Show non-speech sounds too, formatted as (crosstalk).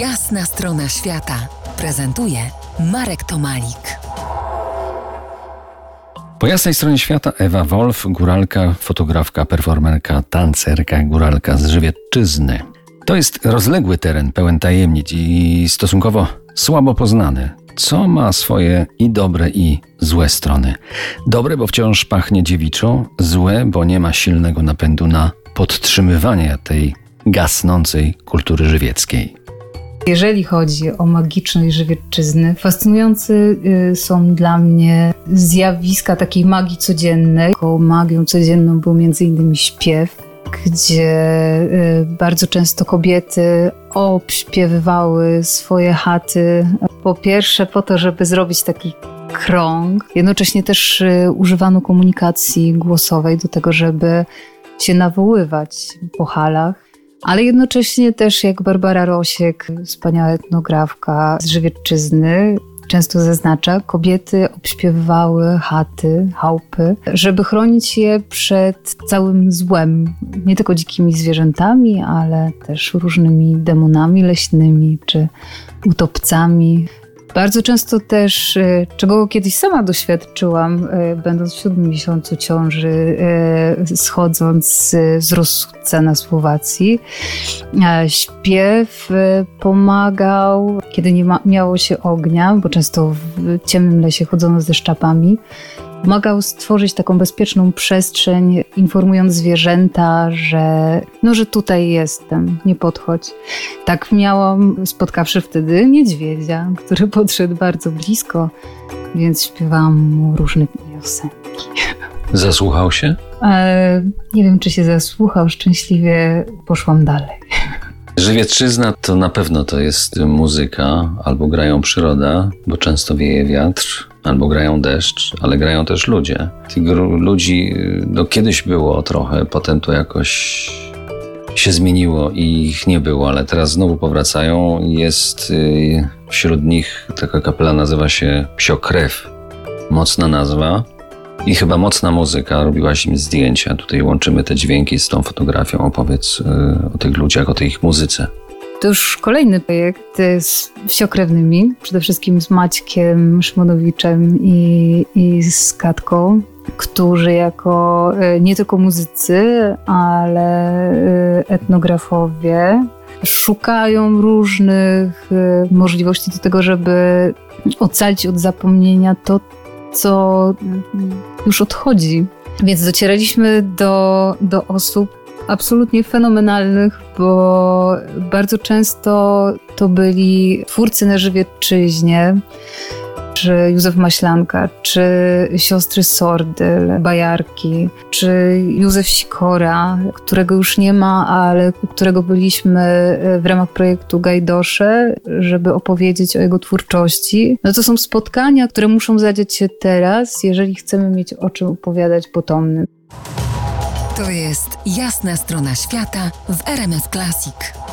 Jasna strona świata prezentuje Marek Tomalik. Po jasnej stronie świata Ewa Wolf, góralka, fotografka, performerka, tancerka, góralka z Żywiecczyzny. To jest rozległy teren, pełen tajemnic i stosunkowo słabo poznany, co ma swoje i dobre, i złe strony. Dobre, bo wciąż pachnie dziewiczo, złe, bo nie ma silnego napędu na podtrzymywanie tej gasnącej kultury żywieckiej. Jeżeli chodzi o magiczność żywiecczyzny, fascynujące y, są dla mnie zjawiska takiej magii codziennej. Taką magią codzienną był innymi śpiew, gdzie y, bardzo często kobiety obśpiewywały swoje chaty. Po pierwsze po to, żeby zrobić taki krąg. Jednocześnie też y, używano komunikacji głosowej do tego, żeby się nawoływać po halach ale jednocześnie też jak Barbara Rosiek, wspaniała etnografka z Żywiecczyzny, często zaznacza, kobiety obśpiewywały chaty, chałupy, żeby chronić je przed całym złem. Nie tylko dzikimi zwierzętami, ale też różnymi demonami leśnymi czy utopcami. Bardzo często też, e, czego kiedyś sama doświadczyłam, e, będąc w siódmym miesiącu ciąży, e, schodząc z rozsudca na Słowacji, śpiew pomagał, kiedy nie ma, miało się ognia, bo często w ciemnym lesie chodzono ze szczapami pomagał stworzyć taką bezpieczną przestrzeń, informując zwierzęta, że no, że tutaj jestem, nie podchodź. Tak miałam, spotkawszy wtedy niedźwiedzia, który (laughs) podszedł bardzo blisko, więc śpiewałam mu różne piosenki. Zasłuchał się? E, nie wiem, czy się zasłuchał. Szczęśliwie poszłam dalej. Żywietrzyzna to na pewno to jest muzyka, albo grają przyroda, bo często wieje wiatr, albo grają deszcz, ale grają też ludzie. Tych ludzi no, kiedyś było trochę, potem to jakoś się zmieniło i ich nie było, ale teraz znowu powracają. Jest y, wśród nich taka kapela, nazywa się Psiokrew. Mocna nazwa i chyba mocna muzyka. Robiłaś im zdjęcia. Tutaj łączymy te dźwięki z tą fotografią. Opowiedz y, o tych ludziach, o tej ich muzyce. To już kolejny projekt z wsiokrewnymi, przede wszystkim z Maćkiem Szmonowiczem i, i z Katką, którzy jako e, nie tylko muzycy, ale e, etnografowie szukają różnych możliwości do tego, żeby ocalić od zapomnienia to, co już odchodzi. Więc docieraliśmy do, do osób, absolutnie fenomenalnych, bo bardzo często to byli twórcy na żywiecczyźnie, czy Józef Maślanka, czy siostry Sordyl, Bajarki, czy Józef Sikora, którego już nie ma, ale którego byliśmy w ramach projektu Gajdosze, żeby opowiedzieć o jego twórczości. No to są spotkania, które muszą zadziać się teraz, jeżeli chcemy mieć o czym opowiadać potomnym. To jest jasna strona świata w RMS Classic.